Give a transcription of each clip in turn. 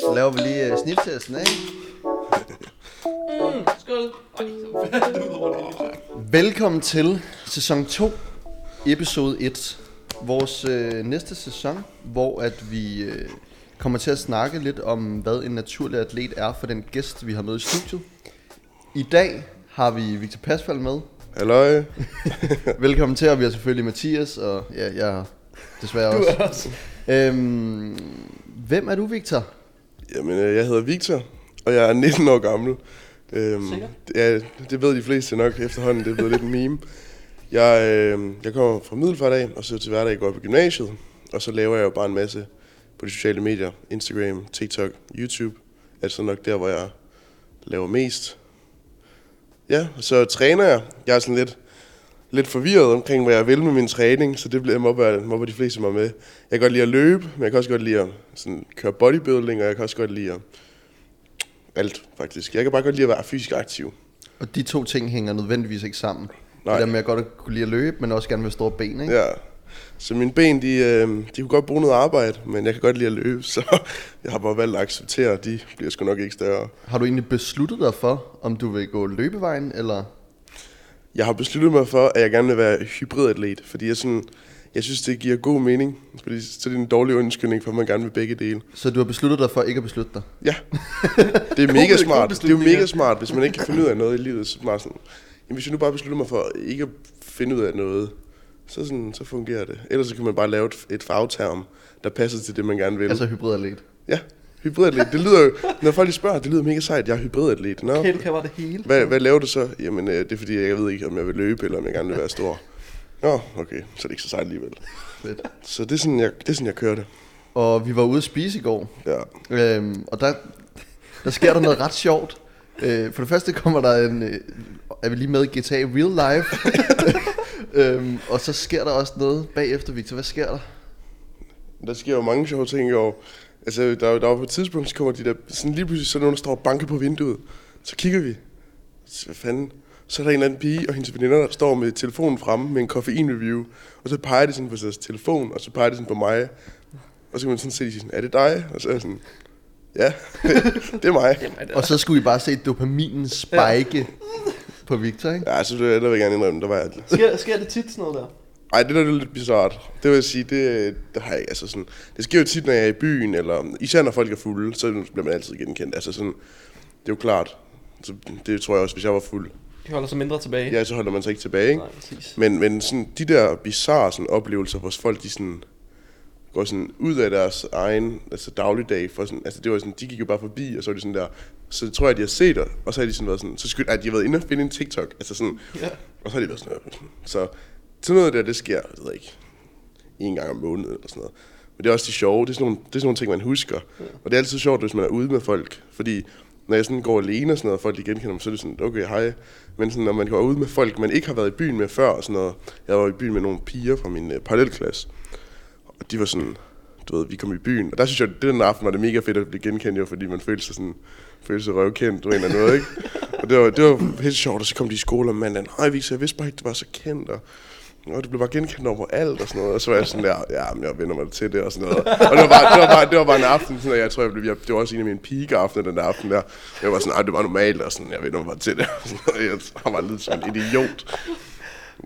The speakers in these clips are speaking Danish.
Så laver vi lige uh, sniptesten af. Mm, skål. Velkommen til sæson 2, episode 1. Vores øh, næste sæson, hvor at vi øh, kommer til at snakke lidt om, hvad en naturlig atlet er for den gæst, vi har med i studiet. I dag har vi Victor Pasfald med. Halløj. Velkommen til, og vi har selvfølgelig Mathias, og ja, jeg er desværre Du også. er også. Øhm, hvem er du, Victor? Jamen, øh, jeg hedder Victor, og jeg er 19 år gammel. Øhm, Sikker? Ja, det ved de fleste nok efterhånden. Det er blevet lidt en meme. Jeg, øh, jeg kommer fra Middelfart af, og så til hverdag går jeg på gymnasiet. Og så laver jeg jo bare en masse på de sociale medier. Instagram, TikTok, YouTube. Altså nok der, hvor jeg laver mest. Ja, så træner jeg. Jeg er sådan lidt, lidt forvirret omkring, hvad jeg vil med min træning, så det bliver mobber, mobber de fleste mig med. Jeg kan godt lide at løbe, men jeg kan også godt lide at sådan, køre bodybuilding, og jeg kan også godt lide at alt, faktisk. Jeg kan bare godt lide at være fysisk aktiv. Og de to ting hænger nødvendigvis ikke sammen. Nej. Det der med at godt kunne lide at løbe, men også gerne med store ben, ikke? Ja. Så mine ben, de, øh, de kunne godt bruge noget arbejde, men jeg kan godt lide at løbe, så jeg har bare valgt at acceptere, at de bliver sgu nok ikke større. Har du egentlig besluttet dig for, om du vil gå løbevejen, eller... Jeg har besluttet mig for, at jeg gerne vil være hybridatlet, fordi jeg, sådan, jeg synes, det giver god mening. Fordi så er det en dårlig undskyldning for, at man gerne vil begge dele. Så du har besluttet dig for ikke at beslutte dig? Ja, det er mega smart. Det er jo mega smart, hvis man ikke kan finde ud af noget i livet. Så bare sådan, jamen, hvis jeg nu bare beslutter mig for ikke at finde ud af noget, så, sådan, så fungerer det. Ellers så kan man bare lave et, et fagterm, der passer til det, man gerne vil. Altså hybridatlet. Ja, hybridatlet. Det lyder jo, når folk lige spørger, det lyder mega sejt, jeg er hybridatlet. Nå, du kan bare det hele. hvad, hvad laver du så? Jamen, øh, det er fordi, jeg ved ikke, om jeg vil løbe, eller om jeg gerne vil være stor. Nå, okay, så er det ikke så sejt alligevel. Fedt. Så det er sådan, jeg, det er sådan, jeg kører det. Og vi var ude at spise i går, Ja. øhm, og der, der sker der noget ret sjovt. Øh, for det første kommer der en... Øh, er vi lige med GTA Real Life? øhm, og så sker der også noget bagefter, Victor. Hvad sker der? Der sker jo mange sjove ting i år. Altså, der, der var på et tidspunkt, så kommer de der, sådan lige pludselig, så er der nogen, der står og banker på vinduet. Så kigger vi. Så, hvad fanden? Så er der en eller anden pige og hendes veninder, der står med telefonen fremme med en koffeinreview. Og så peger de sådan på deres telefon, og så peger de sådan på mig. Og så kan man sådan se, sådan, er det dig? Og så er jeg sådan, ja, det er mig. Og så skulle I bare se dopaminen spike på Victor, ikke? Ja, så det, der vil jeg gerne indrømme, der var jeg. Sker, sker det tit sådan noget der? Ej, det er lidt bizart. Det vil jeg sige, det, det har jeg altså sådan... Det sker jo tit, når jeg er i byen, eller især når folk er fulde, så bliver man altid genkendt. Altså sådan, det er jo klart. Så det tror jeg også, hvis jeg var fuld. De holder sig mindre tilbage. Ja, så holder man sig ikke tilbage, ikke? Nej, præcis. Men, men sådan, de der bizarre sådan, oplevelser, hvor folk de sådan, går sådan ud af deres egen altså dagligdag. For sådan, altså det var sådan, de gik jo bare forbi, og så var de sådan der, så tror jeg, de har set det, og så har de sådan været sådan, så skyld, at de har været inde og finde en TikTok, altså sådan, Ja. og så har de været sådan, så sådan noget der, det sker, jeg ved ikke, en gang om måneden eller sådan noget. Men det er også det sjove, det er sådan nogle, det er sådan nogle ting, man husker. Ja. Og det er altid sjovt, hvis man er ude med folk, fordi når jeg sådan går alene og sådan noget, og folk de genkender mig, så er det sådan, okay, hej. Men sådan, når man går ud med folk, man ikke har været i byen med før og sådan noget. Jeg var i byen med nogle piger fra min øh, parallelklasse, og de var sådan, du ved, vi kom i byen. Og der synes jeg, det den aften var det mega fedt at blive genkendt, jo, fordi man følte sig sådan, følte sig røvkendt, du ved, eller noget, ikke? Og det var, det var helt sjovt, og så kom de i skole om mandagen. hej Victor, jeg vidste bare ikke, du var så kendt, og og det blev bare genkendt over alt og sådan noget. Og så var jeg sådan der, ja, men jeg vender mig til det og sådan noget. Og det var bare, det var bare, det var bare en aften, sådan, at jeg tror, jeg blev, jeg, det var også en af mine peak-aftener den der aften der. Jeg var sådan, ej, det var normalt, og sådan, jeg vender mig bare til det. Og sådan noget. Jeg bare lidt som en idiot.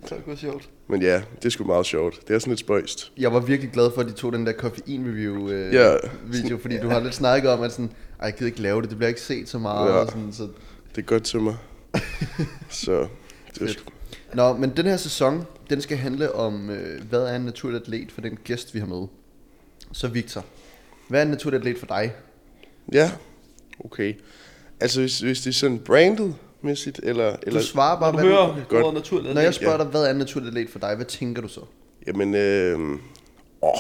Det var sjovt. Men ja, det er sgu meget sjovt. Det er sådan lidt spøjst. Jeg var virkelig glad for, at de tog den der koffein-review øh, Ja. video, fordi du har lidt snakket om, at sådan, Ej, jeg gider ikke lave det, det bliver ikke set så meget. Ja. Og sådan, så. Det er godt til mig. Så det er sgu, Nå, men den her sæson, den skal handle om, øh, hvad er en naturlig atlet for den gæst, vi har med. Så Victor, hvad er en naturlig atlet for dig? ja, okay. Altså, hvis, hvis det er sådan branded mæssigt, eller... Du eller svarer bare, du hvad hører Godt. ordet naturligt. Når jeg spørger dig, hvad er en naturlig atlet for dig, hvad tænker du så? Jamen, øh, åh,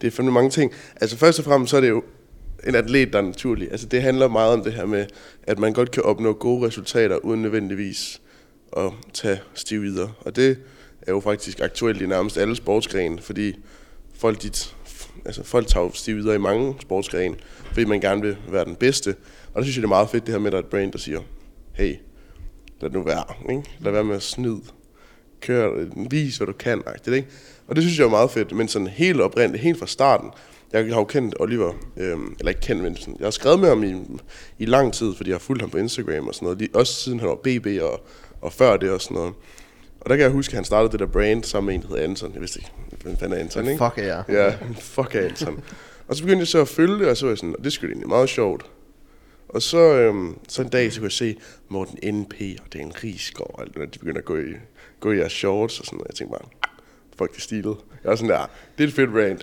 det er fandme mange ting. Altså først og fremmest så er det jo en atlet, der er naturlig. Altså det handler meget om det her med, at man godt kan opnå gode resultater, uden nødvendigvis at tage stivider. Og det er jo faktisk aktuelt i nærmest alle sportsgrene, fordi folk, dit, altså folk tager jo stivider i mange sportsgrene, fordi man gerne vil være den bedste. Og der synes jeg, det er meget fedt det her med, at der er et brand, der siger, hey, lad nu være, ikke? Lad være med at snyde. Kør, vis hvad du kan, agtigt, ikke? Og det synes jeg er meget fedt, men sådan helt oprindeligt, helt fra starten, jeg har jo kendt Oliver, øhm, eller ikke kendt, men sådan, jeg har skrevet med ham i, i lang tid, fordi jeg har fulgt ham på Instagram og sådan noget, lige, også siden han var BB og, og før det og sådan noget. Og der kan jeg huske, at han startede det der brand sammen med en, der hedder Anton. Jeg vidste ikke, hvem fanden er Anton, ikke? Fuck er jeg. Ja, fuck af Anton. og så begyndte jeg så at følge det, og så var jeg sådan, og det skulle egentlig meget sjovt. Og så, øhm, så en dag, så kunne jeg se Morten NP og Dan Riesgaard, og alt det der, de begyndte at gå i, gå i jeres shorts og sådan noget. Jeg tænkte bare, fuck det stilet. Jeg var sådan der, det er et fedt brand.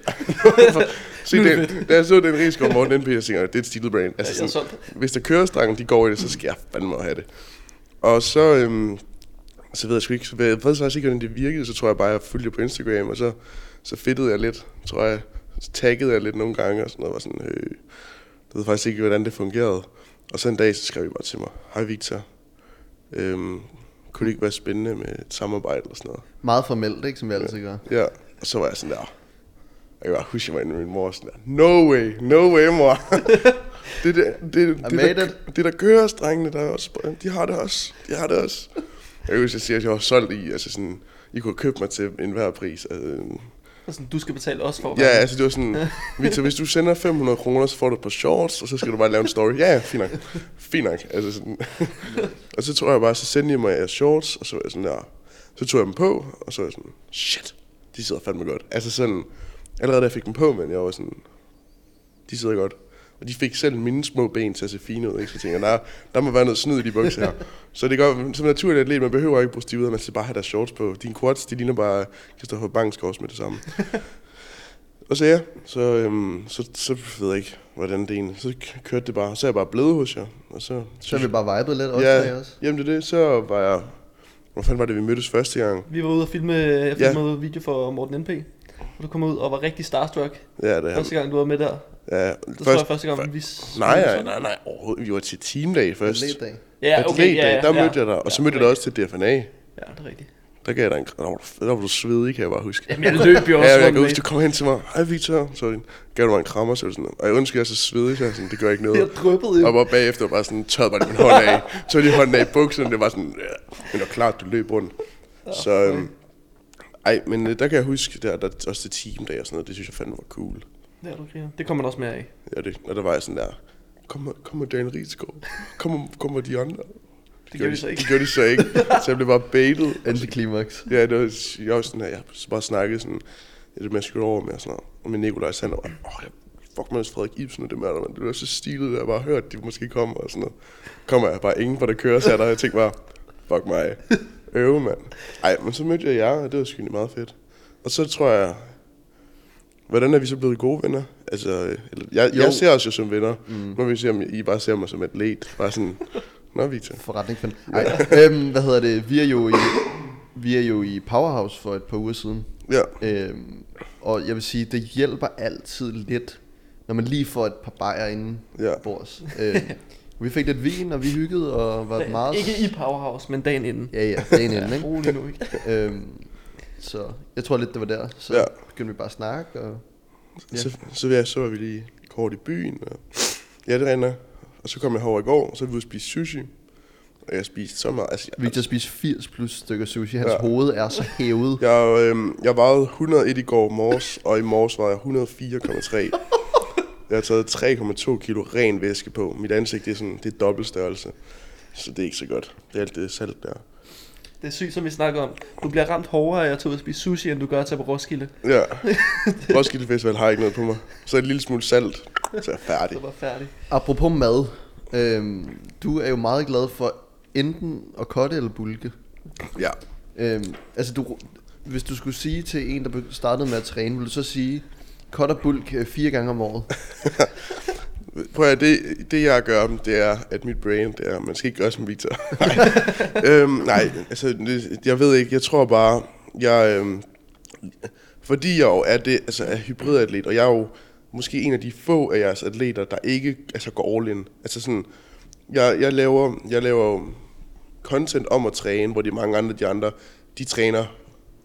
se, den, da jeg så den Riesgaard og Morten NP, jeg tænkte, det er et stilet brand. Altså, er sådan, hvis der kørestrangen, de går i det, så skal jeg fandme have det. Og så, øhm, så ved jeg sgu ikke, jeg ved faktisk ikke, hvordan det virkede, så tror jeg bare, jeg fulgte på Instagram, og så, så fedtede jeg lidt, tror jeg. Så taggede jeg lidt nogle gange, og sådan noget, var sådan, øh, jeg ved faktisk ikke, hvordan det fungerede. Og så en dag, så skrev I bare til mig, hej Victor, øhm, kunne det ikke være spændende med et samarbejde eller sådan noget? Meget formelt, ikke, som vi altid gør. Ja, og så var jeg sådan der, jeg kan bare huske, jeg var inde med min mor sådan der, no way, no way, mor. det, det, det, det, made der, det der kører strengene, der er også, de har det også, de har det også. Jeg kan huske, jeg siger, at jeg var solgt i, altså sådan, I kunne købe mig til enhver pris. Altså, Altså, du skal betale os for ja, altså det var sådan, Victor, hvis du sender 500 kroner, så får du par shorts, og så skal du bare lave en story. Ja, ja, fint nok. Fint nok. Altså sådan. og så tror jeg bare, så sendte jeg mig jeres shorts, og så var jeg sådan der, så tog jeg dem på, og så var jeg sådan, shit, de sidder fandme godt. Altså sådan, allerede da jeg fik dem på, men jeg var sådan, de sidder godt. Og de fik selv mine små ben til at se fine ud, ikke? Så jeg tænker, der, der må være noget snyd i de bukser her. så det går, som naturligt atlet, man behøver ikke bruge stivet, man skal bare have deres shorts på. Dine quads, de ligner bare Christoffer Bangsgaards med det samme. og så ja, så, øhm, så, så ved jeg ikke, hvordan det egentlig, så kørte det bare, så er jeg bare blevet hos jer. Og så, Så har vi bare vibet lidt også ja, ja. også. jamen det er det, så var jeg, hvor fanden var det, vi mødtes første gang? Vi var ude og filme, jeg Ja. filmede video for Morten NP. Og du kom ud og var rigtig starstruck. Ja, det er Første gang, du var med der. Ja, Det tror jeg første gang, vi... Nej, nej, nej, nej, overhovedet. Vi var til teamdag først. Atletdag. Ja, okay, ja, ja, der ja. mødte jeg dig, og så Ja, mødte jeg dig også til DFNA. Ja, det er rigtigt. Der gav jeg dig en der var, du- der var du svedig, kan jeg bare huske. Jamen, jeg løb jo også Ja, jeg kan huske, du kom hen til mig. Hej Victor. Så gav du mig en krammer, så var det sådan, og jeg ønsker, jeg er så svedig, så jeg sådan, det gør ikke noget. Jeg dryppede jo. Og bare bagefter bare sådan, tørrede bare min hånd af. Så lige hånden af i bukserne, det var sådan, ja. Men det var klart, du løb rundt. Så, øhm, ej, men øh, der kan jeg huske, der, der også til teamdag og sådan noget, det synes jeg fandme var cool. Ja, du griner. Det kommer man også mere af. Ja, det, og der var jeg sådan der, kom, med- kom med Dan Rigsgaard, kom, med- kom med de andre. Det gjorde vi så ikke. Det gjorde de så ikke, så jeg blev bare baitet. Antiklimaks. Ja, det var, jeg var sådan her, jeg bare snakket sådan, ja, det skylde over med og sådan noget. Og med Nikolaj Sander var, åh, jeg, fuck man, Frederik Ibsen og det med, men det var så stilet, at jeg bare hørte, at de måske kommer og sådan noget. Kommer jeg bare ingen, hvor der kører sig der, og jeg tænkte bare, fuck mig, øve mand. Ej, men så mødte jeg jer, og det var sgu meget fedt. Og så tror jeg, hvordan er vi så blevet gode venner? Altså, eller, jeg, Jo. jeg ser os jo som venner. Mm. Vil vi se, om I bare ser mig som atlet. Bare sådan, nå Victor. Forretning Ej, øhm, hvad hedder det? Vi er jo i, vi er jo i Powerhouse for et par uger siden. Ja, Øhm, og jeg vil sige, det hjælper altid lidt, når man lige får et par bajer inden Ja. bords. Øhm, vi fik lidt vin, og vi hyggede, og var meget... Ikke i Powerhouse, men dagen inden. Ja, ja, dagen inden, ikke? Rolig nu, ikke? Øhm, så jeg tror lidt, det var der. Så Ja. begyndte vi bare at snakke, og Ja. Så, så, ja, så var vi lige kort i byen. Og, ja, det render. Og så kom jeg herover i går, og så var vi ude og spise sushi. Og jeg spiste så meget. Altså, jeg, Victor spiste 80 plus stykker sushi. Hans Ja. hoved er så hævet. jeg, øhm, jeg vejede 101 i går morges, og i morges var jeg 104,3. Jeg har taget 3,2 kilo ren væske på. Mit ansigt det er, sådan, det er dobbelt størrelse. Så det er ikke så godt. Det er alt det salt der. Det er sygt, som vi snakker om. Du bliver ramt hårdere af at tage ud og spise sushi, end du gør at tage på Roskilde. Ja. Roskilde Festival har ikke noget på mig. Så et lille smule salt, så er jeg færdig. Så var færdig. Apropos mad. Øhm, du er jo meget glad for enten at kotte eller bulke. Ja. Øhm, altså du, hvis du skulle sige til en, der startede med at træne, ville du så sige, cut og bulk øh, fire gange om året? Prøv at, det, det jeg gør, det er, at mit brain, det er, man skal ikke gøre som Victor. nej. øhm, nej, altså, det- jeg ved ikke, jeg tror bare, jeg, øhm, fordi jeg jo er, det, altså, er hybridatlet, og jeg er jo måske en af de få af jeres atleter, der ikke altså, går all in. Altså sådan, jeg, jeg, laver, jeg laver content om at træne, hvor de mange andre, de andre, de træner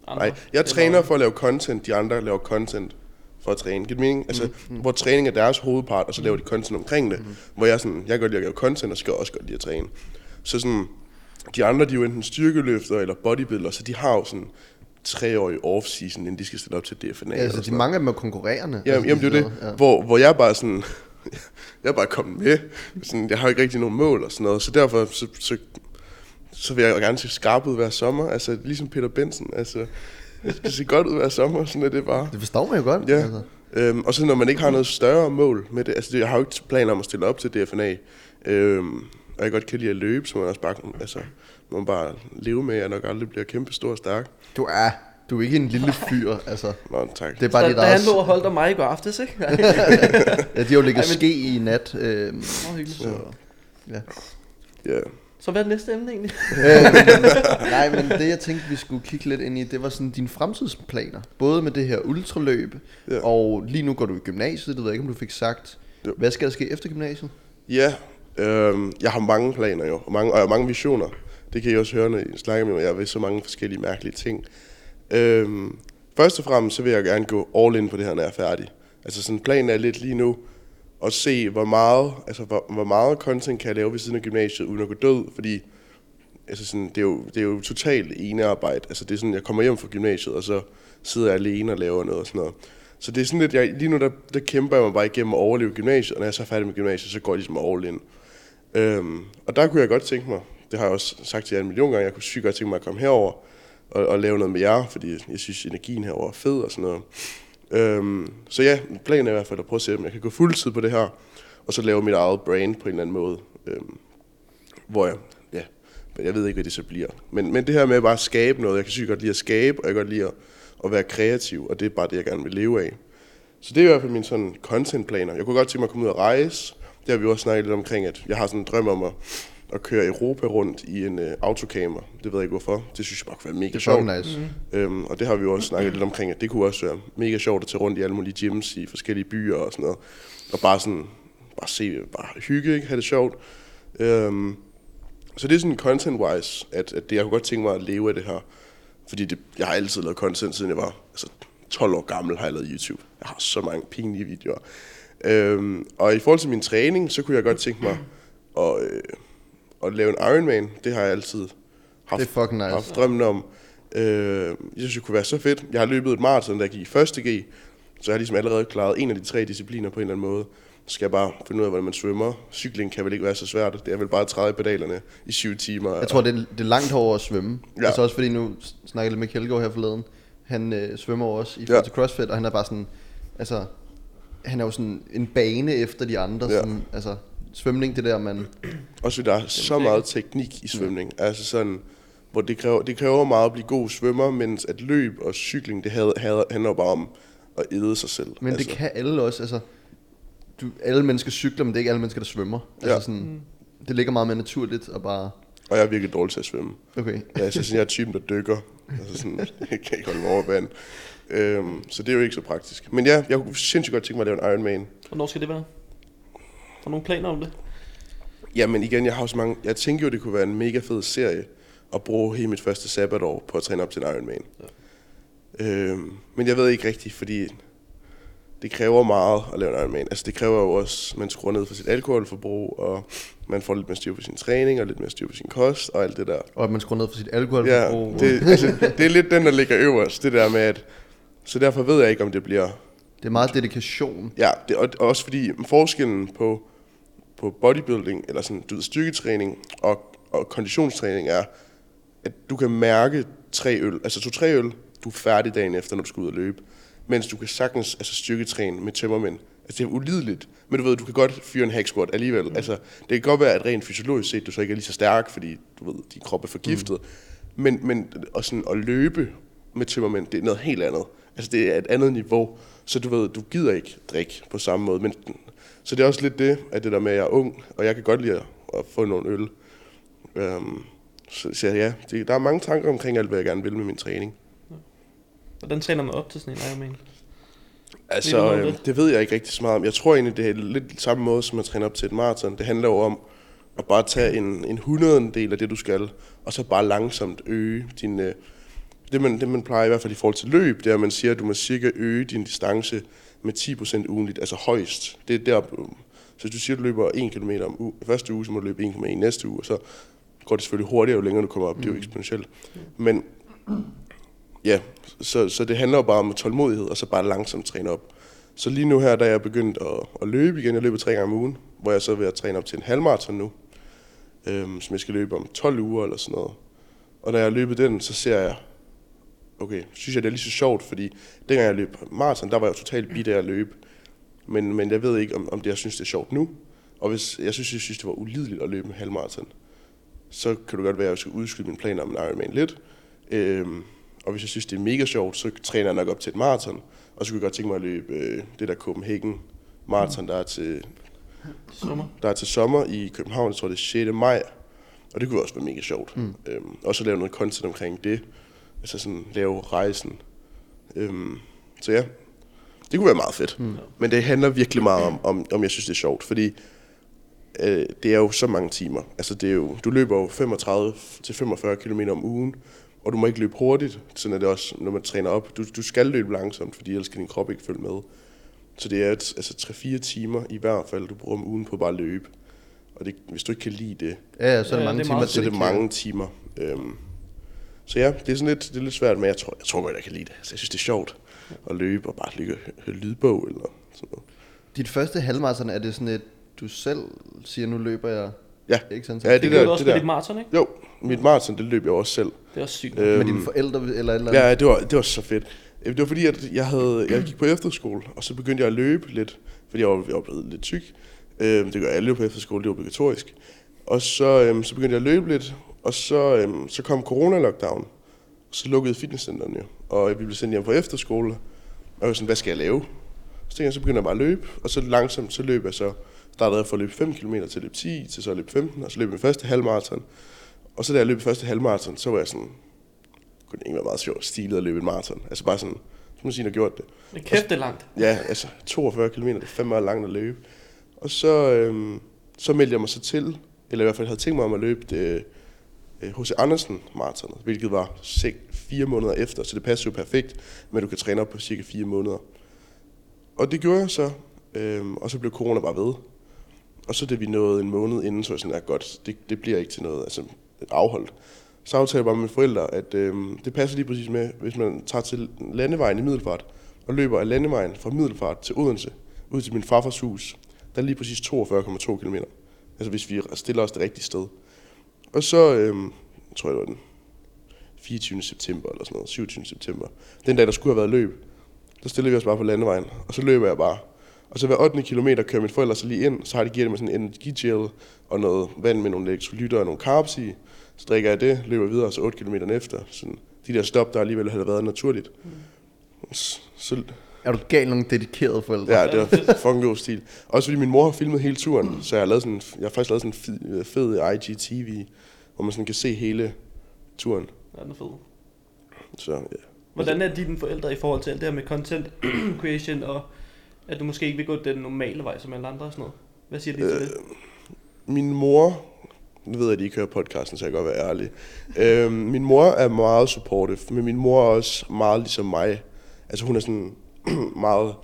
Andre. Nej, jeg Det træner for at lave content, de andre laver content for at træne. Giver det mening? Altså, mm, hvor træning er deres hovedpart, og så laver de content omkring det. Mm. Hvor jeg sådan, jeg kan godt lide at lave content, og skal også godt lide at træne. Så sådan, de andre, de er jo enten styrkeløfter eller bodybuilder, så de har jo sådan, treårig off-season, inden de skal stille op til DFNA. Ja, altså, de mange af dem er konkurrerende. Jamen, altså, jamen det er det, ja. hvor, hvor jeg bare sådan, jeg er bare kommet med, sådan, jeg har ikke rigtig nogen mål og sådan noget, så derfor så, så, så vil jeg jo gerne se skarp ud hver sommer, altså ligesom Peter Benson, altså, jeg skal se godt ud hver sommer, sådan er det bare. Det forstår man jo godt. Ja, Altså. øhm, og så når man ikke har noget større mål med det, altså det, jeg har jo ikke planer om at stille op til DFNA, øhm, og jeg godt kan lide at løbe, så man også bare, altså, man bare leve med, at jeg nok aldrig bliver kæmpe stor og stærk. Du er, du er ikke en lille fyr, altså. Nå, tak. Det er bare Da, dit da han lå og holdt om mig i går aftes, ikke? Ja, de har jo ligget Ej, men- ske i nat. Øh, Nå, hyggeligt. så, ja. Ja. Så hvad er det næste emne egentlig? øh, nej, men det jeg tænkte, vi skulle kigge lidt ind i, det var sådan dine fremtidsplaner. Både med det her ultraløb, Ja. og lige nu går du i gymnasiet, det ved jeg ikke, om du fik sagt. Jo. Hvad skal der ske efter gymnasiet? Ja, øhm, jeg har mange planer jo, og mange, og jeg har mange visioner. Det kan I også høre, når I snakker med mig. Jeg vil så mange forskellige mærkelige ting. Øhm, først og fremmest, så vil jeg gerne gå all in på det her, når jeg er færdig. Altså sådan planen er lidt lige nu, og se, hvor meget, altså, hvor, hvor meget content kan jeg lave ved siden af gymnasiet, uden at gå død, fordi altså sådan, det, er jo, det er jo totalt enearbejde. Altså det er sådan, jeg kommer hjem fra gymnasiet, og så sidder jeg alene og laver noget og sådan noget. Så det er sådan lidt, jeg, lige nu der, der kæmper jeg mig bare igennem at overleve gymnasiet, og når jeg så er færdig med gymnasiet, så går jeg ligesom all in. Øhm, og der kunne jeg godt tænke mig, det har jeg også sagt til jer en million gange, jeg kunne sygt godt tænke mig at komme herover og, og lave noget med jer, fordi jeg synes, energien herover er fed og sådan noget. Øhm, så ja, planen er i hvert fald at prøve at se, om jeg kan gå fuldtid på det her, og så lave mit eget brand på en eller anden måde. Øhm, hvor jeg, ja, men jeg ved ikke, hvad det så bliver. Men, men det her med bare at skabe noget, jeg kan sygt godt lide at skabe, og jeg kan godt lide at, at være kreativ, og det er bare det, jeg gerne vil leve af. Så det er i hvert fald mine sådan contentplaner. Jeg kunne godt tænke mig at komme ud og rejse. Det har vi også snakket lidt omkring, at jeg har sådan en drøm om at, at køre Europa rundt i en uh, autocamper. Det ved jeg ikke hvorfor. Det synes jeg bare kunne være mega Det sjovt. nice. Mm. Øhm, og det har vi jo også snakket lidt omkring, at det kunne også være mega sjovt at tage rundt i alle mulige gyms i forskellige byer og sådan noget. Og bare sådan, bare se, bare hygge, ikke? have det sjovt. Øhm, så det er sådan content-wise, at, at det, jeg kunne godt tænke mig at leve af det her. Fordi det, jeg har altid lavet content, siden jeg var altså, 12 år gammel, har jeg lavet YouTube. Jeg har så mange pinlige videoer. Øhm, og i forhold til min træning, så kunne jeg godt tænke mig at, øh, at lave en Ironman. Det har jeg altid haft, Det er nice. haft drømmen om. Øh, jeg synes, det kunne være så fedt. Jeg har løbet et maraton, der gik i første G, så jeg har ligesom allerede klaret en af de tre discipliner på en eller anden måde. Så skal jeg bare finde ud af, hvordan man svømmer. Cykling kan vel ikke være så svært. Det er vel bare at træde i pedalerne i syv timer. Jeg tror, det er, det er langt over at svømme. Ja. Altså også fordi nu snakkede jeg lidt med Kjeldgaard her forleden. Han øh, svømmer også i Ja. til CrossFit, og han er bare sådan, altså, han er jo sådan en bane efter de andre. Ja. Sådan, altså, svømning, det der, man... Også der er så meget teknik i svømning. Altså sådan, hvor det kræver, det kræver meget at blive god svømmer, mens at løb og cykling, det had- had- handler bare om at æde sig selv. Men altså, det kan alle også, altså... Du, alle mennesker cykler, men det er ikke alle mennesker, der svømmer. Altså Ja. sådan, det ligger meget mere naturligt at bare... Og jeg er virkelig dårlig til at svømme. Okay. Ja, altså sådan, jeg er typen, der dykker. Altså sådan, jeg kan ikke holde mig over vand. Øhm, så det er jo ikke så praktisk. Men ja, jeg kunne sindssygt godt tænke mig at lave en Ironman. Hvornår skal det være? Har du nogle planer om det? Ja, men igen, jeg har også mange... Jeg tænker jo, det kunne være en mega fed serie at bruge hele mit første sabbatår på at træne op til en Ironman. Ja. Øhm, men jeg ved ikke rigtigt, fordi det kræver meget at lave en Ironman. Altså det kræver jo også, at man skruer ned for sit alkoholforbrug, og man får lidt mere styr på sin træning, og lidt mere styr på sin kost, og alt det der. Og at man skruer ned for sit Ja, alkoholforbrug. det, altså, det er lidt den, der ligger øverst, det der med, at... Så derfor ved jeg ikke, om det bliver det er meget dedikation. Ja, det, og, og også fordi forskellen på, på bodybuilding, eller sådan, du ved, styrketræning og, og konditionstræning er, at du kan mærke tre øl, altså to-tre øl, du er færdig dagen efter, når du skal ud og løbe. Mens du kan sagtens altså, styrketræne med tømmermænd. Altså det er ulideligt, men du ved, du kan godt fyre en hack squat alligevel. Mm. Altså, det kan godt være, at rent fysiologisk set, du så ikke er lige så stærk, fordi du ved, din krop er forgiftet. Mm. Men, men og sådan, at løbe med tømmermænd, det er noget helt andet. Altså det er et andet niveau. Så du ved, du gider ikke drikke på samme måde. Men, så det er også lidt det, at det der med, at jeg er ung, og jeg kan godt lide at, få nogle øl. Um, så, så ja, det, der er mange tanker omkring alt, hvad jeg gerne vil med min træning. Hvordan træner man op til sådan en Ironman? Ved du Altså, noget om øh, det? ved jeg ikke rigtig så meget om. Jeg tror egentlig, det er lidt samme måde, som at træne op til et maraton. Det handler jo om at bare tage en, en hundredendel af det, du skal, og så bare langsomt øge din... Øh, det, man, det, man plejer i hvert fald i forhold til løb, det er, at man siger, at du må cirka øge din distance med 10% ugenligt, altså højst. Det er der, så hvis du siger, at du løber 1 km om uge, første uge, så må du løbe 1,1 næste uge, og så går det selvfølgelig hurtigere, jo længere du kommer op. Det er jo eksponentielt. Men ja, så, så det handler jo bare om tålmodighed, og så bare langsomt træne op. Så lige nu her, der er jeg begyndt at, at løbe igen. Jeg løber tre gange om ugen, hvor jeg så er ved at træne op til en halvmarathon nu, øhm, som jeg skal løbe om 12 uger eller sådan noget. Og når jeg har løbet den, så ser jeg, okay, synes jeg, det er lige så sjovt, fordi dengang jeg løb maraton, der var jeg jo totalt bidt af at løbe. Men, men jeg ved ikke, om, om det, jeg synes, det er sjovt nu. Og hvis jeg synes, jeg synes, det var ulideligt at løbe en halvmarathon, så kan det godt være, at jeg skal udskyde mine planer om en Ironman lidt. Øhm, og hvis jeg synes, det er mega sjovt, så træner jeg nok op til et maraton. Og så kunne jeg godt tænke mig at løbe øh, det der Copenhagen maraton, der er til Sommer. der er til sommer i København, jeg tror det er 6. maj, og det kunne også være mega sjovt. Mm. Øhm, også at lave noget content omkring det, altså sådan lave rejsen. Øhm, så ja, det kunne være meget fedt. Mm. Men det handler virkelig meget om, om, om jeg synes det er sjovt, fordi øh, det er jo så mange timer. Altså det er jo, du løber jo 35 til 45 km om ugen, og du må ikke løbe hurtigt, sådan er det også, når man træner op. Du, du skal løbe langsomt, fordi ellers kan din krop ikke følge med. Så det er et, altså 3-4 timer i hvert fald, du bruger om ugen på bare at løbe. Og det, hvis du ikke kan lide det, Ja, ja, så er Ja, der mange det er timer meget- så er det mange timer. Øhm, så ja, det er sådan lidt, det er lidt svært, men jeg tror, jeg tror godt, jeg kan lide det. Altså, jeg synes, det er sjovt at løbe og bare ligge og hø- høre lydbog eller sådan noget. Dit første halvmarathon, er det sådan et, du selv siger, nu løber jeg, Ja, ikke sådan? Ja, Det, det det der- du også det med der. dit maraton, ikke? jo, mit maraton, det løb jeg også selv. Det er også sygt. Øh, Med dine forældre eller et eller andet? Ja, det var, det var så fedt. Det var fordi, at jeg, havde, jeg gik på efterskole, og så begyndte jeg at løbe lidt, fordi jeg var, jeg var blevet lidt tyk. Øh, Det gør alle jo på efterskole, det er obligatorisk. Og så, øhm, så begyndte jeg at løbe lidt, og så, øhm, så kom corona-lockdown. Og så lukkede fitnesscenterne jo, og vi blev sendt hjem på efterskole. Og jeg var sådan, hvad skal jeg lave? Så tænkte jeg, så begyndte jeg bare at løbe, og så langsomt, så løb jeg så, startede jeg for at løbe 5 km til at løbe 10, til så at løbe 15, og så løb jeg min første halvmarathon. Og så da jeg løb første halvmarathon, så var jeg sådan, kunne det ikke være meget sjovt stilet at løbe en maraton. Altså bare sådan, som man siger, har gjort det. Men kæft, det er langt. Ja, altså 42 km, det er fem meget langt at løbe. Og så, øhm, så meldte jeg mig så til, eller i hvert fald havde tænkt mig om at løbe det Øh, H.C. Andersen maratonet, hvilket var fire måneder efter, så det passer jo perfekt, men du kan træne op på cirka fire måneder. Og det gjorde jeg så, øhm, og så blev corona bare ved. Og så da vi nåede en måned inden, så var jeg sådan, at godt, det, det bliver ikke til noget, altså afholdt. Så aftalte jeg bare med mine forældre, at øhm, det passer lige præcis med, hvis man tager til landevejen i Middelfart, og løber af landevejen fra Middelfart til Odense, ud til min farfars hus, der er lige præcis 42,2 km. Altså hvis vi stiller os det rigtige sted. Og så, øhm, jeg tror jeg det var den 24. september eller sådan noget, 27. september, den dag der skulle have været løb, der stillede vi os bare på landevejen, og så løber jeg bare. Og så hver 8. kilometer kører mine forældre så lige ind, så har de givet mig sådan en energigel og noget vand med nogle elektrolytter og nogle carbs i. Så drikker jeg det, løber videre, så 8 km efter. Sådan, de der stop, der alligevel havde været naturligt. Så, så Er du gal nogle dedikerede forældre? Ja, det var fucking god stil. Også fordi min mor har filmet hele turen, så jeg har, lavet sådan, jeg har faktisk lavet sådan en fed, fed IGTV, hvor man sådan kan se hele turen. Ja, den er fed. Så ja. Hvordan er dine forældre i forhold til alt det her med content creation, og at du måske ikke vil gå den normale vej som alle andre og sådan noget? Hvad siger de til det? Min mor, nu ved jeg, at de ikke hører podcasten, så jeg kan godt være ærlig. øhm, min mor er meget supportive, men min mor er også meget ligesom mig. Altså hun er sådan meget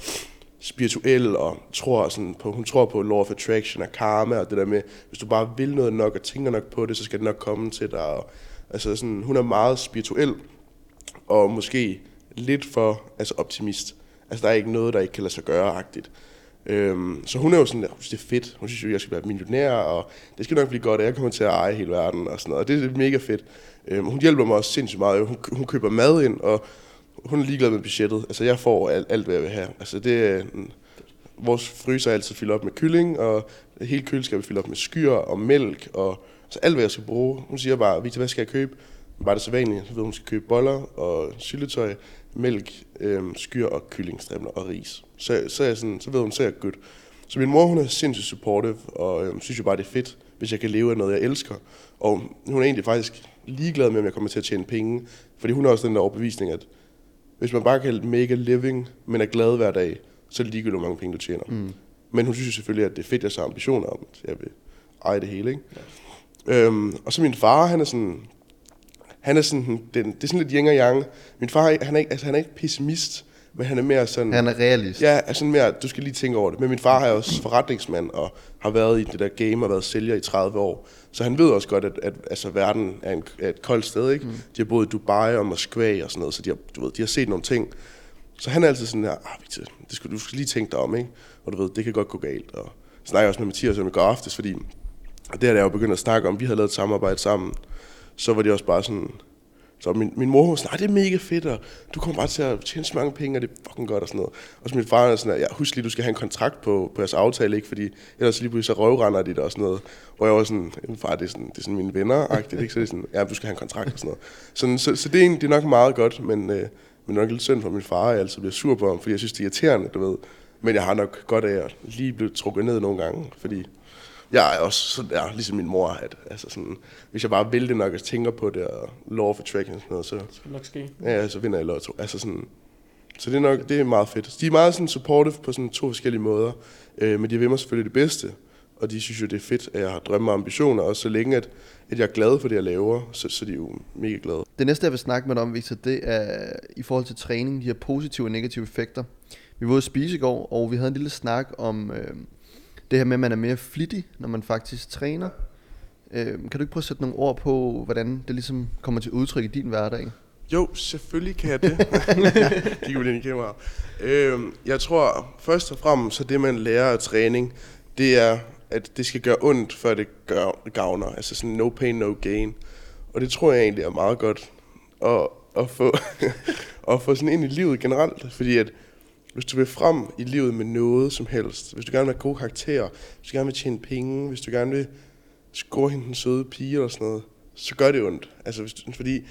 spirituel og tror sådan på, hun tror på law of attraction og karma og det der med, hvis du bare vil noget nok og tænker nok på det, så skal det nok komme til dig. Og, altså sådan, hun er meget spirituel og måske lidt for altså optimist. Altså der er ikke noget, der ikke kan lade sig gøre-agtigt. Øhm, så hun er jo sådan, synes det er fedt. Hun synes jo, jeg skal være millionær, og det skal nok blive godt, at jeg kommer til at eje hele verden og sådan noget. Og det er mega fedt. Øhm, hun hjælper mig også sindssygt meget. Hun, hun køber mad ind, og hun er ligeglad med budgettet. Altså jeg får alt, alt hvad jeg vil have. Altså det er, mm, vores fryser er altid fyldt op med kylling, og hele køleskabet er fyldt op med skyr og mælk, og så alt hvad jeg skal bruge. Hun siger bare, Victor, hvad skal jeg købe? Bare det så vanligt, så ved hun, hun skal købe boller og syltetøj, mælk, øhm, skyr og kyllingstrimler og ris. Så, så, er jeg sådan, så ved hun, så er jeg good. Så min mor, hun er sindssygt supportive, og øhm, synes jo bare, det er fedt, hvis jeg kan leve af noget, jeg elsker. Og hun er egentlig faktisk ligeglad med, om jeg kommer til at tjene penge, fordi hun har også den der overbevisning, at hvis man bare kan make a living, men er glad hver dag, så er det ligegyldigt, hvor mange penge du tjener. Mm. Men hun synes jo selvfølgelig, at det er fedt, jeg så har ambitioner om, at jeg vil eje det hele. Ikke? Ja. Øhm, og så min far, han er sådan, han er sådan, den, det er sådan lidt yin og yang. Min far, han er ikke, altså, han er ikke pessimist, Men han er mere sådan... Han er realist. Ja, altså mere, du skal lige tænke over det. Men min far er også forretningsmand og har været i det der game og været sælger i 30 år. Så han ved også godt, at, at altså, verden er, en, er et koldt sted, ikke? Mm. De har boet i Dubai og Moskva og sådan noget, så de har, du ved, de har set nogle ting. Så han er altid sådan her, ah, Victor, det skal, du skal lige tænke dig om, ikke? Og du ved, det kan godt gå galt. Og jeg snakker også med Mathias om i går aftes, fordi og det her, der er jo begyndt at snakke om, vi havde lavet et samarbejde sammen, så var det også bare sådan, så min, min mor var sådan, det er mega fedt, og du kommer bare til at tjene så mange penge, og det er fucking godt og sådan noget. Og så min far er sådan, ja, husk lige, du skal have en kontrakt på, på jeres aftale, ikke? Fordi ellers lige pludselig så røvrender de det og sådan noget. Hvor jeg var sådan, far, det er sådan, det er sådan mine venner -agtigt, ikke? Så det er sådan, ja, du skal have en kontrakt og sådan noget. Så, så, så det, er egentlig, det er nok meget godt, men, øh, men nok lidt synd for min far, jeg altid bliver sur på ham, fordi jeg synes, det er irriterende, du ved. Men jeg har nok godt af at lige blive trukket ned nogle gange, fordi jeg er også sådan der, ligesom min mor, at altså sådan, hvis jeg bare vil det nok og tænker på det, og law of attraction og sådan noget, så, Det skal nok ske. ja, så vinder jeg lotto. Altså sådan, så det er nok, det er meget fedt. De er meget sådan supportive på sådan to forskellige måder, øh, men de vil mig selvfølgelig det bedste, og de synes jo, det er fedt, at jeg har drømme og ambitioner, og så længe, at, at jeg er glad for det, jeg laver, så, så er de jo mega glade. Det næste, jeg vil snakke med dig om, Victor, det er i forhold til træning, de her positive og negative effekter. Vi var ude at spise i går, og vi havde en lille snak om øh, det her med, at man er mere flittig, når man faktisk træner. Øh, kan du ikke prøve at sætte nogle ord på, hvordan det ligesom kommer til udtryk i din hverdag? Jo, selvfølgelig kan jeg det. Vi ind i kameraet. Øhm, jeg tror først og fremmest, så det man lærer af træning, det er, at det skal gøre ondt, før det gør, gavner. Altså sådan no pain, no gain. Og det tror jeg egentlig er meget godt at, at, få, at få sådan ind i livet generelt. Fordi at hvis du vil frem i livet med noget som helst, hvis du gerne vil have gode karakterer, hvis du gerne vil tjene penge, hvis du gerne vil score hende den søde pige eller sådan noget, så gør det ondt. Altså, hvis du, fordi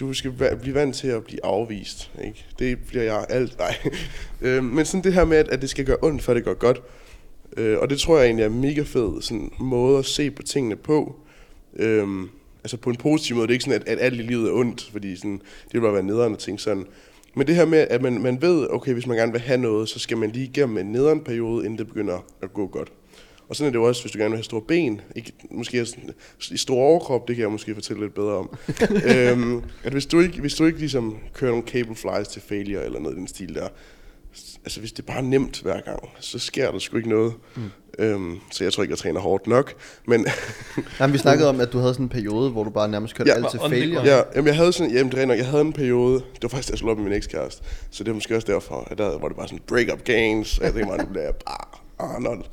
du skal blive vant til at blive afvist. Ikke? Det bliver jeg alt. Nej. øh, men sådan det her med, at, at det skal gøre ondt, før det går godt. Øh, og det tror jeg egentlig er en mega fed sådan, måde at se på tingene på. Øh, altså på en positiv måde. Det er ikke sådan, at, at alt i livet er ondt, fordi sådan, det vil bare være nederen at tænke sådan. Men det her med, at man, man ved, okay, hvis man gerne vil have noget, så skal man lige igennem en nederen periode, inden det begynder at gå godt. Og sådan er det jo også, hvis du gerne vil have store ben. Ikke, måske i stor overkrop, det kan jeg måske fortælle lidt bedre om. øhm, at hvis du, ikke, hvis du ikke ligesom kører nogle cable flies til failure eller noget i den stil der, altså hvis det bare er nemt hver gang, så sker der sgu ikke noget. Mm. Øhm, så jeg tror ikke, jeg træner hårdt nok. Men Nej, men vi snakkede om, at du havde sådan en periode, hvor du bare nærmest kørte Ja. alt til failure. ja, jamen, jeg havde sådan, jamen, det nok, jeg havde en periode, det var faktisk, da jeg slog op med min ekskæreste, så det er måske også derfor, at der var det bare sådan break-up games, og jeg tænkte mig, nu bliver jeg bare Arnold.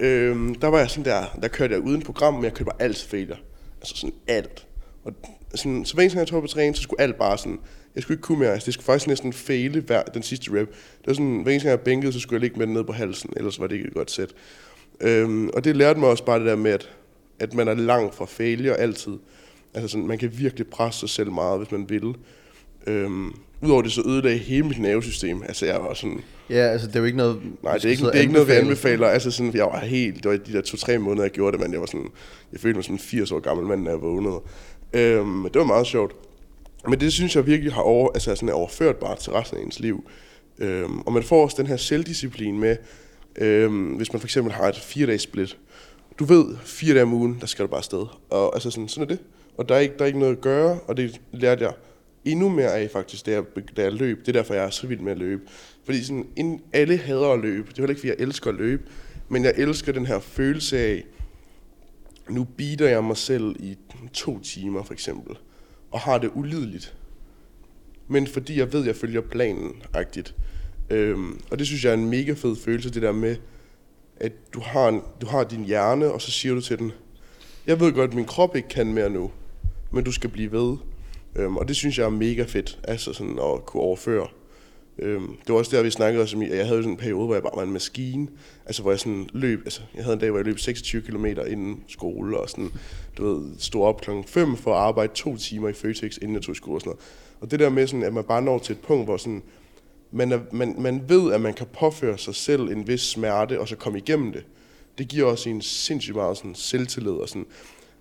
Øhm, der var jeg sådan der, der kørte jeg uden program, men jeg kørte bare alt til failure. Altså sådan alt. Og sådan, så hver jeg tog på træning, så skulle alt bare sådan, jeg skulle ikke kunne mere, altså det skulle faktisk næsten faile hver, den sidste rep. Det var sådan, hver eneste gang jeg bænkede, så skulle jeg ligge med den ned på halsen, ellers var det ikke et godt sæt. Øhm, og det lærte mig også bare det der med, at, at man er langt fra failure altid. Altså sådan, man kan virkelig presse sig selv meget, hvis man vil. Øhm, Udover det så ødelagde hele mit nervesystem. Altså jeg var sådan, Ja, altså det er jo ikke noget... nej, det er ikke, det er ikke noget, vi anbefale. anbefaler. Altså sådan, jeg var helt, det var de der to-tre måneder, jeg gjorde det, men jeg var sådan, jeg følte mig som en 80 år gammel mand, når jeg vågnede. Øhm, det var meget sjovt. Men det synes jeg virkelig har over, altså sådan er overført bare til resten af ens liv. Øhm, og man får også den her selvdisciplin med, øhm, hvis man for eksempel har et fire-dages split. Du ved, fire dage om ugen, der skal du bare afsted. Og altså sådan, sådan er det. Og der er, ikke, der er ikke noget at gøre, og det lærte jeg endnu mere af faktisk, da jeg, da jeg løb. Det er derfor, jeg er så vild med at løbe. Fordi sådan, inden alle hader at løbe. Det er heller ikke, fordi jeg elsker at løbe. Men jeg elsker den her følelse af, nu beater jeg mig selv i to timer for eksempel, og har det ulideligt. Men fordi jeg ved, at jeg følger planen-agtigt. Øhm, og det synes jeg er en mega fed følelse, det der med, at du har, en, du har din hjerne, og så siger du til den, jeg ved godt, at min krop ikke kan mere nu, men du skal blive ved. Øhm, og det synes jeg er mega fedt, altså sådan at kunne overføre. Øhm, det var også der, vi snakkede om, at jeg havde sådan en periode, hvor jeg bare var en maskine. Altså, hvor jeg sådan løb, altså, jeg havde en dag, hvor jeg løb 26 km inden skole, og sådan, du ved, stod op klokken 5 for at arbejde to timer i Føtex, inden jeg tog i skole og sådan noget. Og det der med sådan, at man bare når til et punkt, hvor sådan, man, er, man, man ved, at man kan påføre sig selv en vis smerte, og så komme igennem det. Det giver også en sindssygt meget sådan selvtillid og sådan.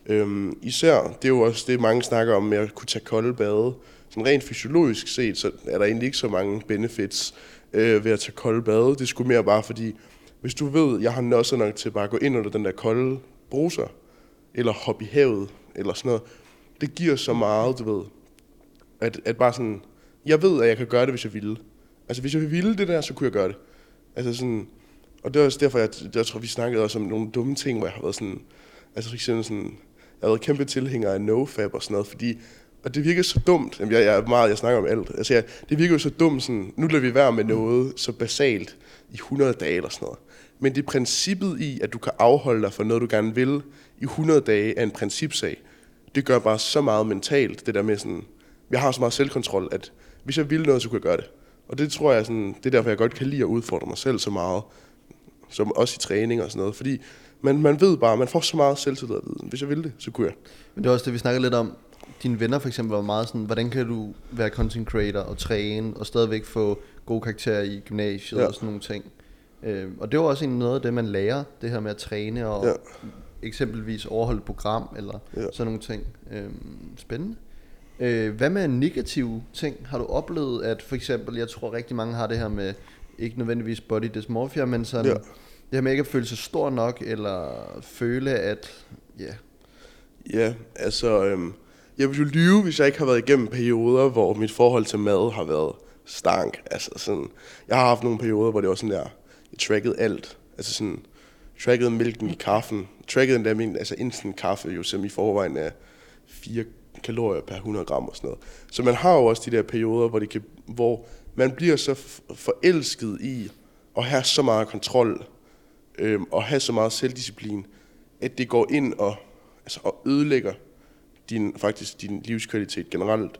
Øhm, især, det er jo også det, mange snakker om med at kunne tage kolde bade. Sådan rent fysiologisk set, så er der egentlig ikke så mange benefits øh, ved at tage kolde bade. Det skulle mere bare fordi, hvis du ved, jeg har nødt nok til bare at gå ind under den der kolde bruser, eller hoppe i havet, eller sådan noget. Det giver så meget, du ved, at, at bare sådan, jeg ved, at jeg kan gøre det, hvis jeg vil. Altså, hvis jeg ville det der, så kunne jeg gøre det. Altså sådan, og det er også derfor, jeg, jeg tror, vi snakkede også om nogle dumme ting, hvor jeg har været sådan, altså for eksempel sådan, jeg har været kæmpe tilhænger af nofab og sådan noget, fordi, og det virker så dumt, Jamen, jeg, jeg er meget, jeg snakker om alt, altså jeg, det virker jo så dumt sådan, nu lader vi være med noget så basalt i 100 dage eller sådan noget. Men det er princippet i, at du kan afholde dig for noget, du gerne vil i 100 dage, er en principsag. Det gør bare så meget mentalt, det der med sådan, jeg har så meget selvkontrol, at hvis jeg vil noget, så kunne jeg gøre det. Og det tror jeg, sådan, det er derfor, jeg godt kan lide at udfordre mig selv så meget, som også i træning og sådan noget. Fordi man, man ved bare, man får så meget selvtillid at vide. Hvis jeg ville det, så kunne jeg. Men det er også det, vi snakkede lidt om. Dine venner for eksempel var meget sådan, hvordan kan du være content creator og træne, og stadigvæk få gode karakterer i gymnasiet Ja. og sådan nogle ting. Øh, og det var også egentlig noget af det, man lærer, det her med at træne og Ja. eksempelvis overholde et program eller ja. sådan nogle ting. Øh, spændende. Øh, hvad med negative ting? Har du oplevet, at for eksempel, jeg tror rigtig mange har det her med, ikke nødvendigvis body dysmorphia, men sådan, Ja. det her med ikke at føle sig stor nok, eller føle, at ja, Ja, altså, øhm, jeg vil jo lyve, hvis jeg ikke har været igennem perioder, hvor mit forhold til mad har været stank. Altså sådan, jeg har haft nogle perioder, hvor det var sådan der, jeg trackede alt. Altså sådan, trackede mælken i kaffen, trackede endda min, altså instant kaffe, jo, som i forvejen er 4 kalorier per 100 gram og sådan noget. Så man har jo også de der perioder, hvor, det kan, hvor man bliver så forelsket i at have så meget kontrol, øh, og have så meget selvdisciplin, at det går ind og, altså, og ødelægger din, faktisk din livskvalitet generelt.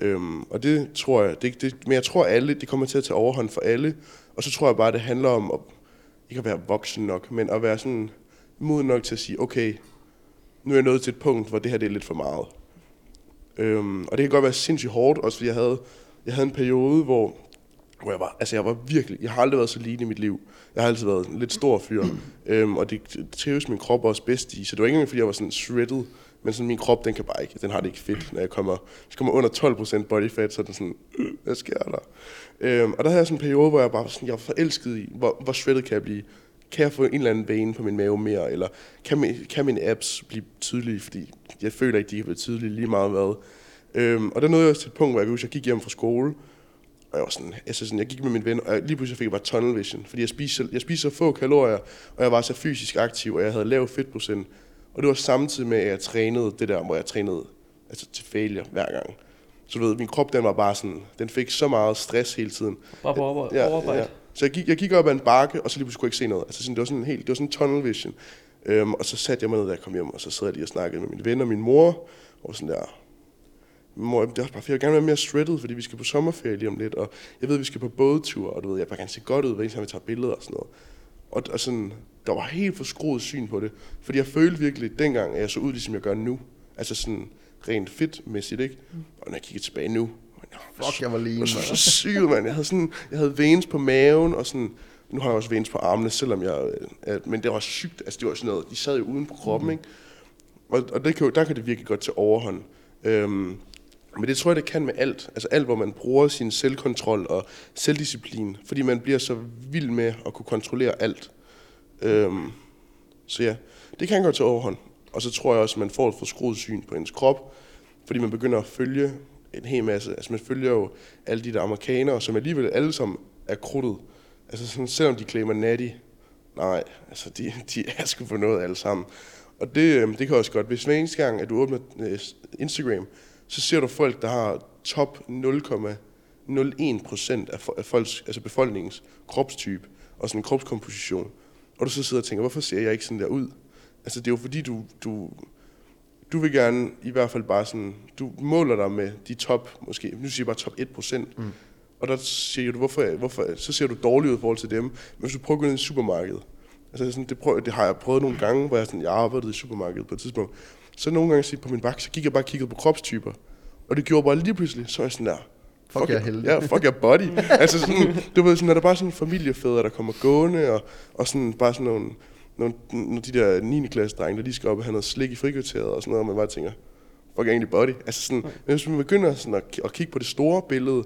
Øhm, og det tror jeg, det, det, men jeg tror alle, det kommer til at tage overhånd for alle, og så tror jeg bare, det handler om, at, ikke at være voksen nok, men at være sådan moden nok til at sige, okay, nu er jeg nået til et punkt, hvor det her det er lidt for meget. Øhm, og det kan godt være sindssygt hårdt, også fordi jeg havde, jeg havde en periode, hvor, hvor jeg var, altså jeg var virkelig, jeg har aldrig været så lean i mit liv. Jeg har altid været en lidt stor fyr, øhm, og det trives min krop også bedst i, så det var ikke engang, fordi jeg var sådan shredded, men sådan min krop, den kan bare ikke, den har det ikke fedt, når jeg kommer, hvis jeg kommer under 12% body fat, så er den sådan, øh, hvad sker der? Øhm, og der havde jeg sådan en periode, hvor jeg bare var sådan, jeg var forelsket i, hvor, hvor shredded kan jeg blive? Kan jeg få en eller anden vane på min mave mere, eller kan, min, kan mine abs blive tydelige, fordi jeg føler ikke, de kan blive tydelige lige meget hvad. Øhm, og der nåede jeg også til et punkt, hvor jeg, huske, jeg gik hjem fra skole, og jeg var sådan, altså sådan, jeg gik med min ven, og jeg, lige pludselig fik jeg bare tunnel vision, fordi jeg spiste, jeg spiste så få kalorier, og jeg var så fysisk aktiv, og jeg havde lav fedtprocent. Og det var samtidig med, at jeg trænede det der, hvor jeg trænede altså til failure hver gang. Så du ved, min krop, den var bare sådan, den fik så meget stress hele tiden. Bare på over, overarbejde. Så jeg gik, jeg gik op ad en bakke, og så lige pludselig kunne jeg ikke se noget. Altså sådan, det var sådan en helt, det var sådan en tunnel vision. Øhm, og så satte jeg mig ned, da jeg kom hjem, og så sad jeg lige og snakkede med mine venner og min mor, og sådan der, mor, det er også bare, jeg vil gerne være mere shredded, fordi vi skal på sommerferie lige om lidt, og jeg ved, vi skal på bådtur, og du ved, jeg vil bare gerne se godt ud, hver eneste gang vi tager billeder og sådan noget. Og, og sådan, der var helt forskruet syn på det, fordi jeg følte virkelig dengang, at jeg så ud, ligesom jeg gør nu. Altså sådan rent fedtmæssigt, ikke? Og når jeg kigger tilbage nu, fuck, jeg var lean. jeg var så, syg, mand. Jeg havde, sådan, jeg havde veins på maven, og sådan, nu har jeg også veins på armene, selvom jeg, øh, men det var sygt, altså det var sådan noget, de sad jo uden på kroppen, Mhm. ikke? Og, og det kan, jo- der kan det virkelig godt til overhånd. Øhm, men det tror jeg, det kan med alt. Altså alt, hvor man bruger sin selvkontrol og selvdisciplin, fordi man bliver så vild med at kunne kontrollere alt. Øhm, så ja, det kan godt til overhånd. Og så tror jeg også, at man får et forskruet syn på ens krop, fordi man begynder at følge en hel masse. Altså man følger jo alle de der amerikanere, som alligevel alle sammen er krudtet. Altså sådan, selvom de klæder natty, nej, altså de, de er sgu for noget alle sammen. Og det, øh, det kan også godt, hvis hver eneste gang, at du åbner øh, Instagram, så ser du folk, der har top 0,01 procent af, af folks, altså befolkningens kropstype og sådan en kropskomposition. Og du så sidder og tænker, hvorfor ser jeg ikke sådan der ud? Altså det er jo fordi, du, du, du vil gerne i hvert fald bare sådan, du måler dig med de top, måske, nu siger jeg bare top 1 procent. Mm. Og der siger du, hvorfor, hvorfor, så ser du dårligt ud i forhold til dem. Men hvis du prøver at gå ned i supermarkedet, altså sådan, det, prøv, det har jeg prøvet nogle gange, hvor jeg, sådan, jeg arbejdede i supermarkedet på et tidspunkt. Så nogle gange på min vagt, så gik jeg bare og kiggede på kropstyper. Og det gjorde bare lige pludselig, så er jeg sådan der, Fuck, jeg er your- heldig. Ja, fuck your body. altså sådan, du ved, sådan, er der bare sådan familiefædre, der kommer gående, og, og sådan bare sådan nogle, nogle, nogle de der 9. klasse drenge, der lige skal op og have noget slik i frikvarteret og sådan noget, og man bare tænker, fuck egentlig body. Altså sådan, men hvis man begynder sådan at, at kigge på det store billede,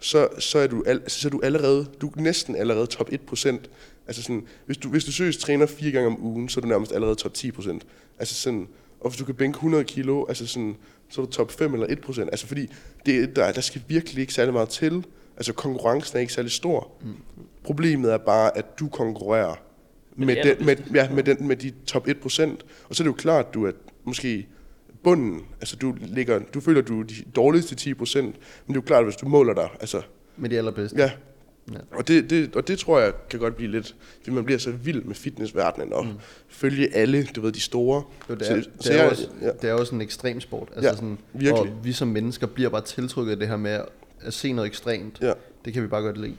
så, så, er du al, så er du allerede, du er næsten allerede top 1%. Altså sådan, hvis du, hvis du seriøst træner fire gange om ugen, så er du nærmest allerede top 10%. Altså sådan, og hvis du kan bænke 100 kilo, altså sådan, så er du top 5 eller 1%. Altså fordi, det, der, der skal virkelig ikke særlig meget til, Altså konkurrencen er ikke særlig stor. Mm. Problemet er bare, at du konkurrerer Med med, de den, med, ja, med, den, med de top 1%. Og så er det jo klart, at du er måske bunden. Altså du, ligger, du føler, du er de dårligste 10%. Men det er jo klart, hvis du måler dig, altså Med de allerbedste. Ja. Ja. Og det, det, og det tror jeg kan godt blive lidt, fordi man bliver så vild med fitnessverdenen og mm. følge alle, du ved, de store. Jo, det, er, så det, er jeg- også, ja. det er også en ekstrem sport. Altså Ja, sådan, virkelig. Og vi som mennesker bliver bare tiltrykket af det her med at se noget ekstremt. Ja. Det kan vi bare godt lide.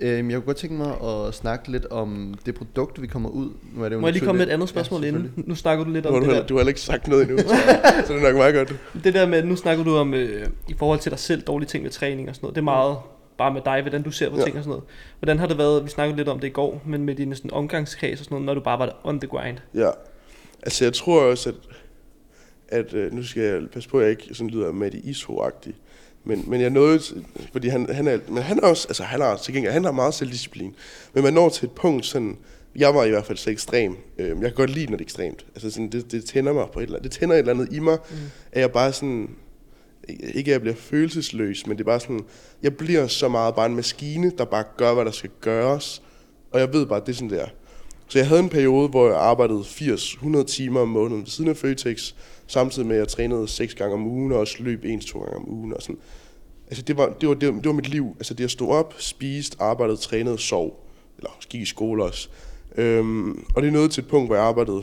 Øhm, jeg kunne godt tænke mig at snakke lidt om det produkt, vi kommer ud. Nu er det jo Må jeg lige komme med et andet spørgsmål ja, inden? Nu snakker du lidt om du, det der. du har heller ikke sagt noget endnu, så, så det er nok meget godt. Det der med, nu snakker du om, øh, i forhold til dig selv, dårlige ting ved træning og sådan noget. Det er meget bare med dig, hvordan du ser på Ja. ting og sådan noget. Hvordan har det været, vi snakkede lidt om det i går, men med dine sådan, omgangskreds og sådan noget, når du bare var on the grind. Ja. Altså jeg tror også, at, at øh, nu skal jeg passe på, at jeg ikke sådan lyder med i iso -agtig. Men, men jeg nåede, fordi han, han er, men han er også, altså han har til gengæld, han har meget selvdisciplin. Men man når til et punkt sådan, jeg var i hvert fald så ekstrem. Øh, jeg kan godt lide, når det er ekstremt. Altså sådan, det, det tænder mig på et eller andet. Det tænder et eller andet i mig, mm. at jeg bare sådan, ikke at jeg bliver følelsesløs, men det er bare sådan, jeg bliver så meget bare en maskine, der bare gør, hvad der skal gøres. Og jeg ved bare, at det er sådan, det er. Så jeg havde en periode, hvor jeg arbejdede 80-100 timer om måneden ved siden af Føtex, samtidig med, at jeg trænede 6 gange om ugen, og også løb 1-2 gange om ugen. Og sådan. Altså, det var, det, var, det, var, det var mit liv. Altså, det at stå op, spiste, arbejdede, trænede, sov. Eller gik i skole også. Øhm, og det er nået til et punkt, hvor jeg arbejdede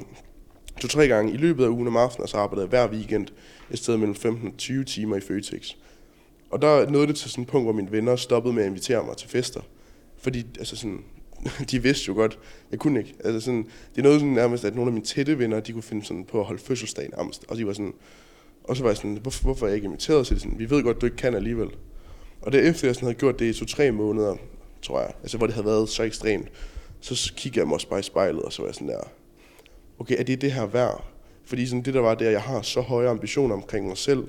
to-tre gange i løbet af ugen om aftenen, og så arbejdede jeg hver weekend et sted mellem 15 og 20 timer i Føtex. Og der nåede det til sådan et punkt, hvor mine venner stoppede med at invitere mig til fester. Fordi altså sådan, de vidste jo godt, jeg kunne ikke. Altså sådan, det er noget sådan nærmest, at nogle af mine tætte venner, de kunne finde sådan på at holde fødselsdag nærmest. Og de var sådan, og så var jeg sådan, hvorfor, hvorfor er jeg ikke inviteret? Så de sådan, vi ved godt, du ikke kan alligevel. Og det efter jeg sådan havde gjort det i to-tre måneder, tror jeg, altså hvor det havde været så ekstremt, så kiggede jeg mig også bare i spejlet, og så var jeg sådan der, okay, er det det her værd? Fordi sådan det der var det, at jeg har så høje ambitioner omkring mig selv.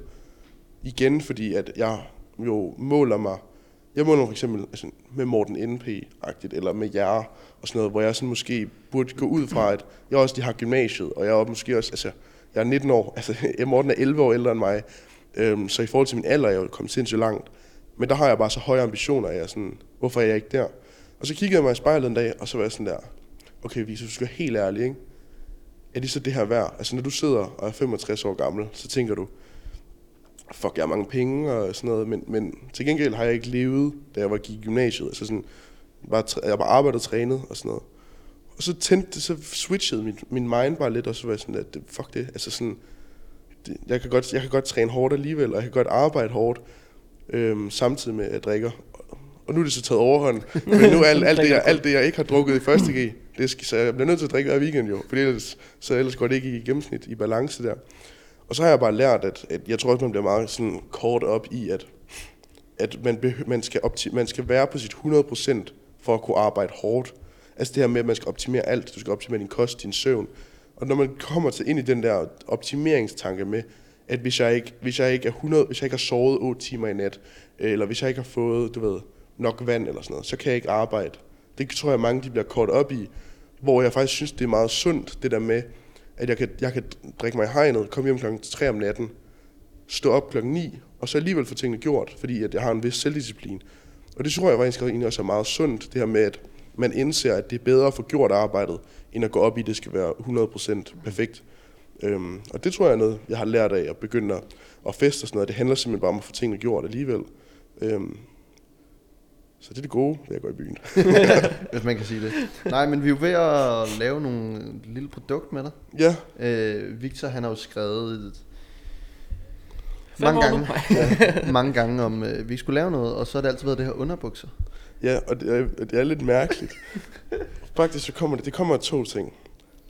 Igen, fordi at jeg jo måler mig, jeg måler for eksempel altså, med Morten NP-agtigt, eller med jer og sådan noget, hvor jeg sådan måske burde gå ud fra, at jeg også lige har gymnasiet, og jeg er måske også, altså, jeg er 19 år, altså Morten er 11 år ældre end mig, øhm, så i forhold til min alder er jeg jo kommet sindssygt langt. Men der har jeg bare så høje ambitioner, at jeg sådan, hvorfor er jeg ikke der? Og så kiggede jeg mig i spejlet en dag, og så var jeg sådan der, okay, hvis du skal være helt ærlig, ikke? er det så det her værd? Altså når du sidder og er 65 år gammel, så tænker du, fuck, jeg har mange penge og sådan noget, men, men til gengæld har jeg ikke levet, da jeg var gik i gymnasiet. Altså sådan, bare, jeg bare arbejdet og trænet og sådan noget. Og så tændte så switchede min, min mind bare lidt, og så var jeg sådan, at fuck det, altså sådan, det, jeg, kan godt, jeg kan godt træne hårdt alligevel, og jeg kan godt arbejde hårdt, øhm, samtidig med at jeg drikker. Og nu er det så taget overhånd, men nu er alt, alt, det, jeg, alt det, jeg ikke har drukket i første G, det skal, så jeg bliver nødt til at drikke hver weekend jo, for ellers, så ellers går det ikke i gennemsnit, i balance der. Og så har jeg bare lært, at, at jeg tror også, man bliver meget sådan kort op i, at, at man, behø- man, skal opti- man skal være på sit 100% for at kunne arbejde hårdt. Altså det her med, at man skal optimere alt. Du skal optimere din kost, din søvn. Og når man kommer til ind i den der optimeringstanke med, at hvis jeg ikke, hvis jeg ikke er 100, hvis jeg ikke har sovet 8 timer i nat, øh, eller hvis jeg ikke har fået, du ved, nok vand eller sådan noget, så kan jeg ikke arbejde. Det tror jeg mange de bliver kort op i, hvor jeg faktisk synes, det er meget sundt, det der med, at jeg kan, jeg kan drikke mig i hegnet, komme hjem klokken 3 om natten, stå op klokken 9, og så alligevel få tingene gjort, fordi at jeg har en vis selvdisciplin. Og det tror jeg faktisk egentlig også er meget sundt, det her med, at man indser, at det er bedre at få gjort arbejdet, end at gå op i, at det skal være 100% perfekt. Øhm, og det tror jeg er noget, jeg har lært af at begynde at, at feste og sådan noget. Det handler simpelthen bare om at få tingene gjort alligevel. Øhm, så det er det gode ved at gå i byen. hvis man kan sige det. Nej, men vi er jo ved at lave nogle lille produkt med dig. Ja, Øh, Victor, han har jo skrevet mange gange, ja, mange gange om, øh, vi skulle lave noget, og så har det altid været det her underbukser. Ja, og det er, det er lidt mærkeligt. Faktisk så kommer det, det kommer af to ting.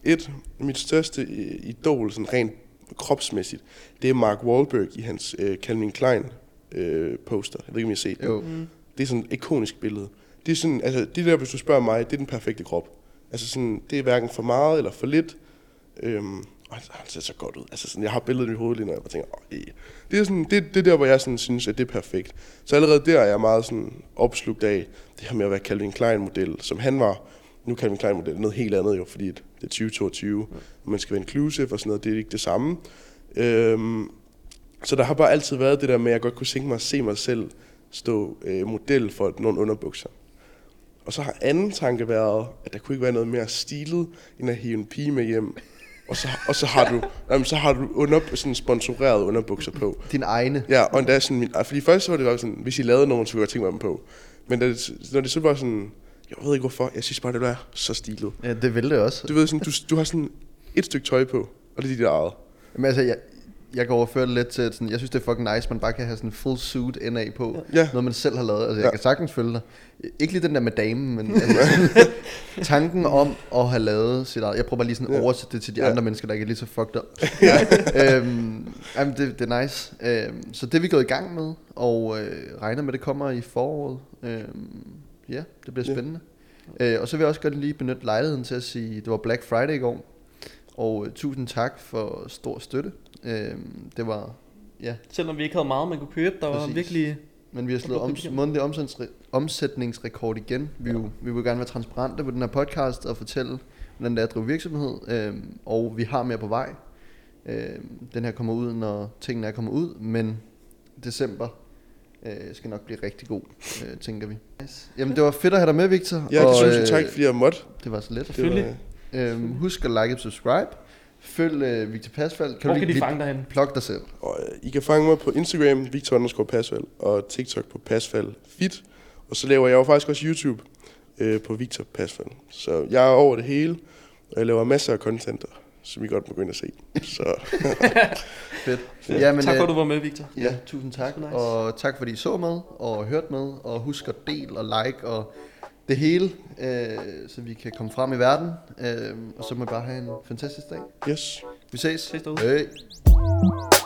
Et, mit største øh, idol, sådan rent kropsmæssigt, det er Mark Wahlberg i hans øh, Calvin Klein øh, poster. Jeg ved ikke, om I har set det. Jo. Mm. Det er sådan et ikonisk billede. Det er sådan, altså, det der, hvis du spørger mig, det er den perfekte krop. Altså sådan, det er hverken for meget eller for lidt. Øhm, og han, ser så godt ud. Altså sådan, jeg har billedet i mit hoved lige, når jeg bare tænker, åh, øh. det er sådan, det, det der, hvor jeg sådan synes, at det er perfekt. Så allerede der er jeg meget sådan opslugt af det her med at være Calvin Klein-model, som han var. Nu Calvin Klein-model noget helt andet jo, fordi det er 2022, ja. man skal være inclusive og sådan noget, det er ikke det samme. Øhm, så der har bare altid været det der med, at jeg godt kunne tænke mig at se mig selv stå øh, model for nogle underbukser. Og så har anden tanke været, at der kunne ikke være noget mere stilet, end at hive en pige med hjem. Og så, og så har du, jamen, så har du under, sådan sponsoreret underbukser på. Din egne. Ja, og endda sådan, min, fordi først så var det bare sådan, hvis I lavede nogen, så kunne jeg tænke mig dem på. Men da det, når det så var sådan, jeg ved ikke hvorfor, jeg synes bare, det var så stilet. Ja, det vil det også. Du ved sådan, du, du har sådan et stykke tøj på, og det er dit eget. Men altså, jeg, jeg kan overføre det lidt til, at sådan, jeg synes, det er fucking nice, man bare kan have sådan en full suit NA på. Ja. Noget, man selv har lavet. Altså, jeg Ja. kan sagtens følge dig. Ikke lige den der med damen, men altså, tanken om at have lavet sit eget. Jeg prøver bare lige sådan at Ja. oversætte det til de Ja. andre mennesker, der ikke er lige så fucked up. øhm, jamen, det, det er nice. Øhm, så det er vi gået i gang med, og øh, regner med, det kommer i foråret. Øhm, ja, det bliver Ja. spændende. Øh, og så vil jeg også godt lige benytte lejligheden til at sige, det var Black Friday i går. Og øh, tusind tak for stor støtte. Øh, det var, ja, Selvom vi ikke havde meget, man kunne købe, der var Præcis. virkelig... men vi har slået Og om, på månedlig omsætningsre- omsætningsrekord igen. Vi, ja. vi vil gerne være transparente på den her podcast og fortælle, hvordan det er at drive virksomhed. Øh, og vi har mere på vej. Øh, den her kommer ud, når tingene er kommet ud, men december øh, skal nok blive rigtig god, øh, tænker vi. Nice. Jamen, det var fedt at have dig med, Victor. Ja, og, tusind tak, fordi jeg måtte. Det var så let. Det Selvfølgelig. var- Øhm, husk at like og subscribe. Følg øh, Victor Pasfald. Hvor kan de lige fange dig hen? plug dig selv? Og øh, I kan fange mig på Instagram, Victor underscore Pasfald, og TikTok på Pasfald Fit. Og så laver jeg jo faktisk også YouTube øh, på Victor Pasfald. Så jeg er over det hele, og jeg laver masser af content, som I godt må gå ind og se. Så Fedt. Ja, men, tak for, øh, at du var med, Victor. Ja, tusind tak. Nice. Og tak fordi I så med og hørte med. Og husk at del og like og det hele, øh, så vi kan komme frem i verden. Øh, og så må I bare have en fantastisk dag. yes. Vi ses. Ses derude. Hej.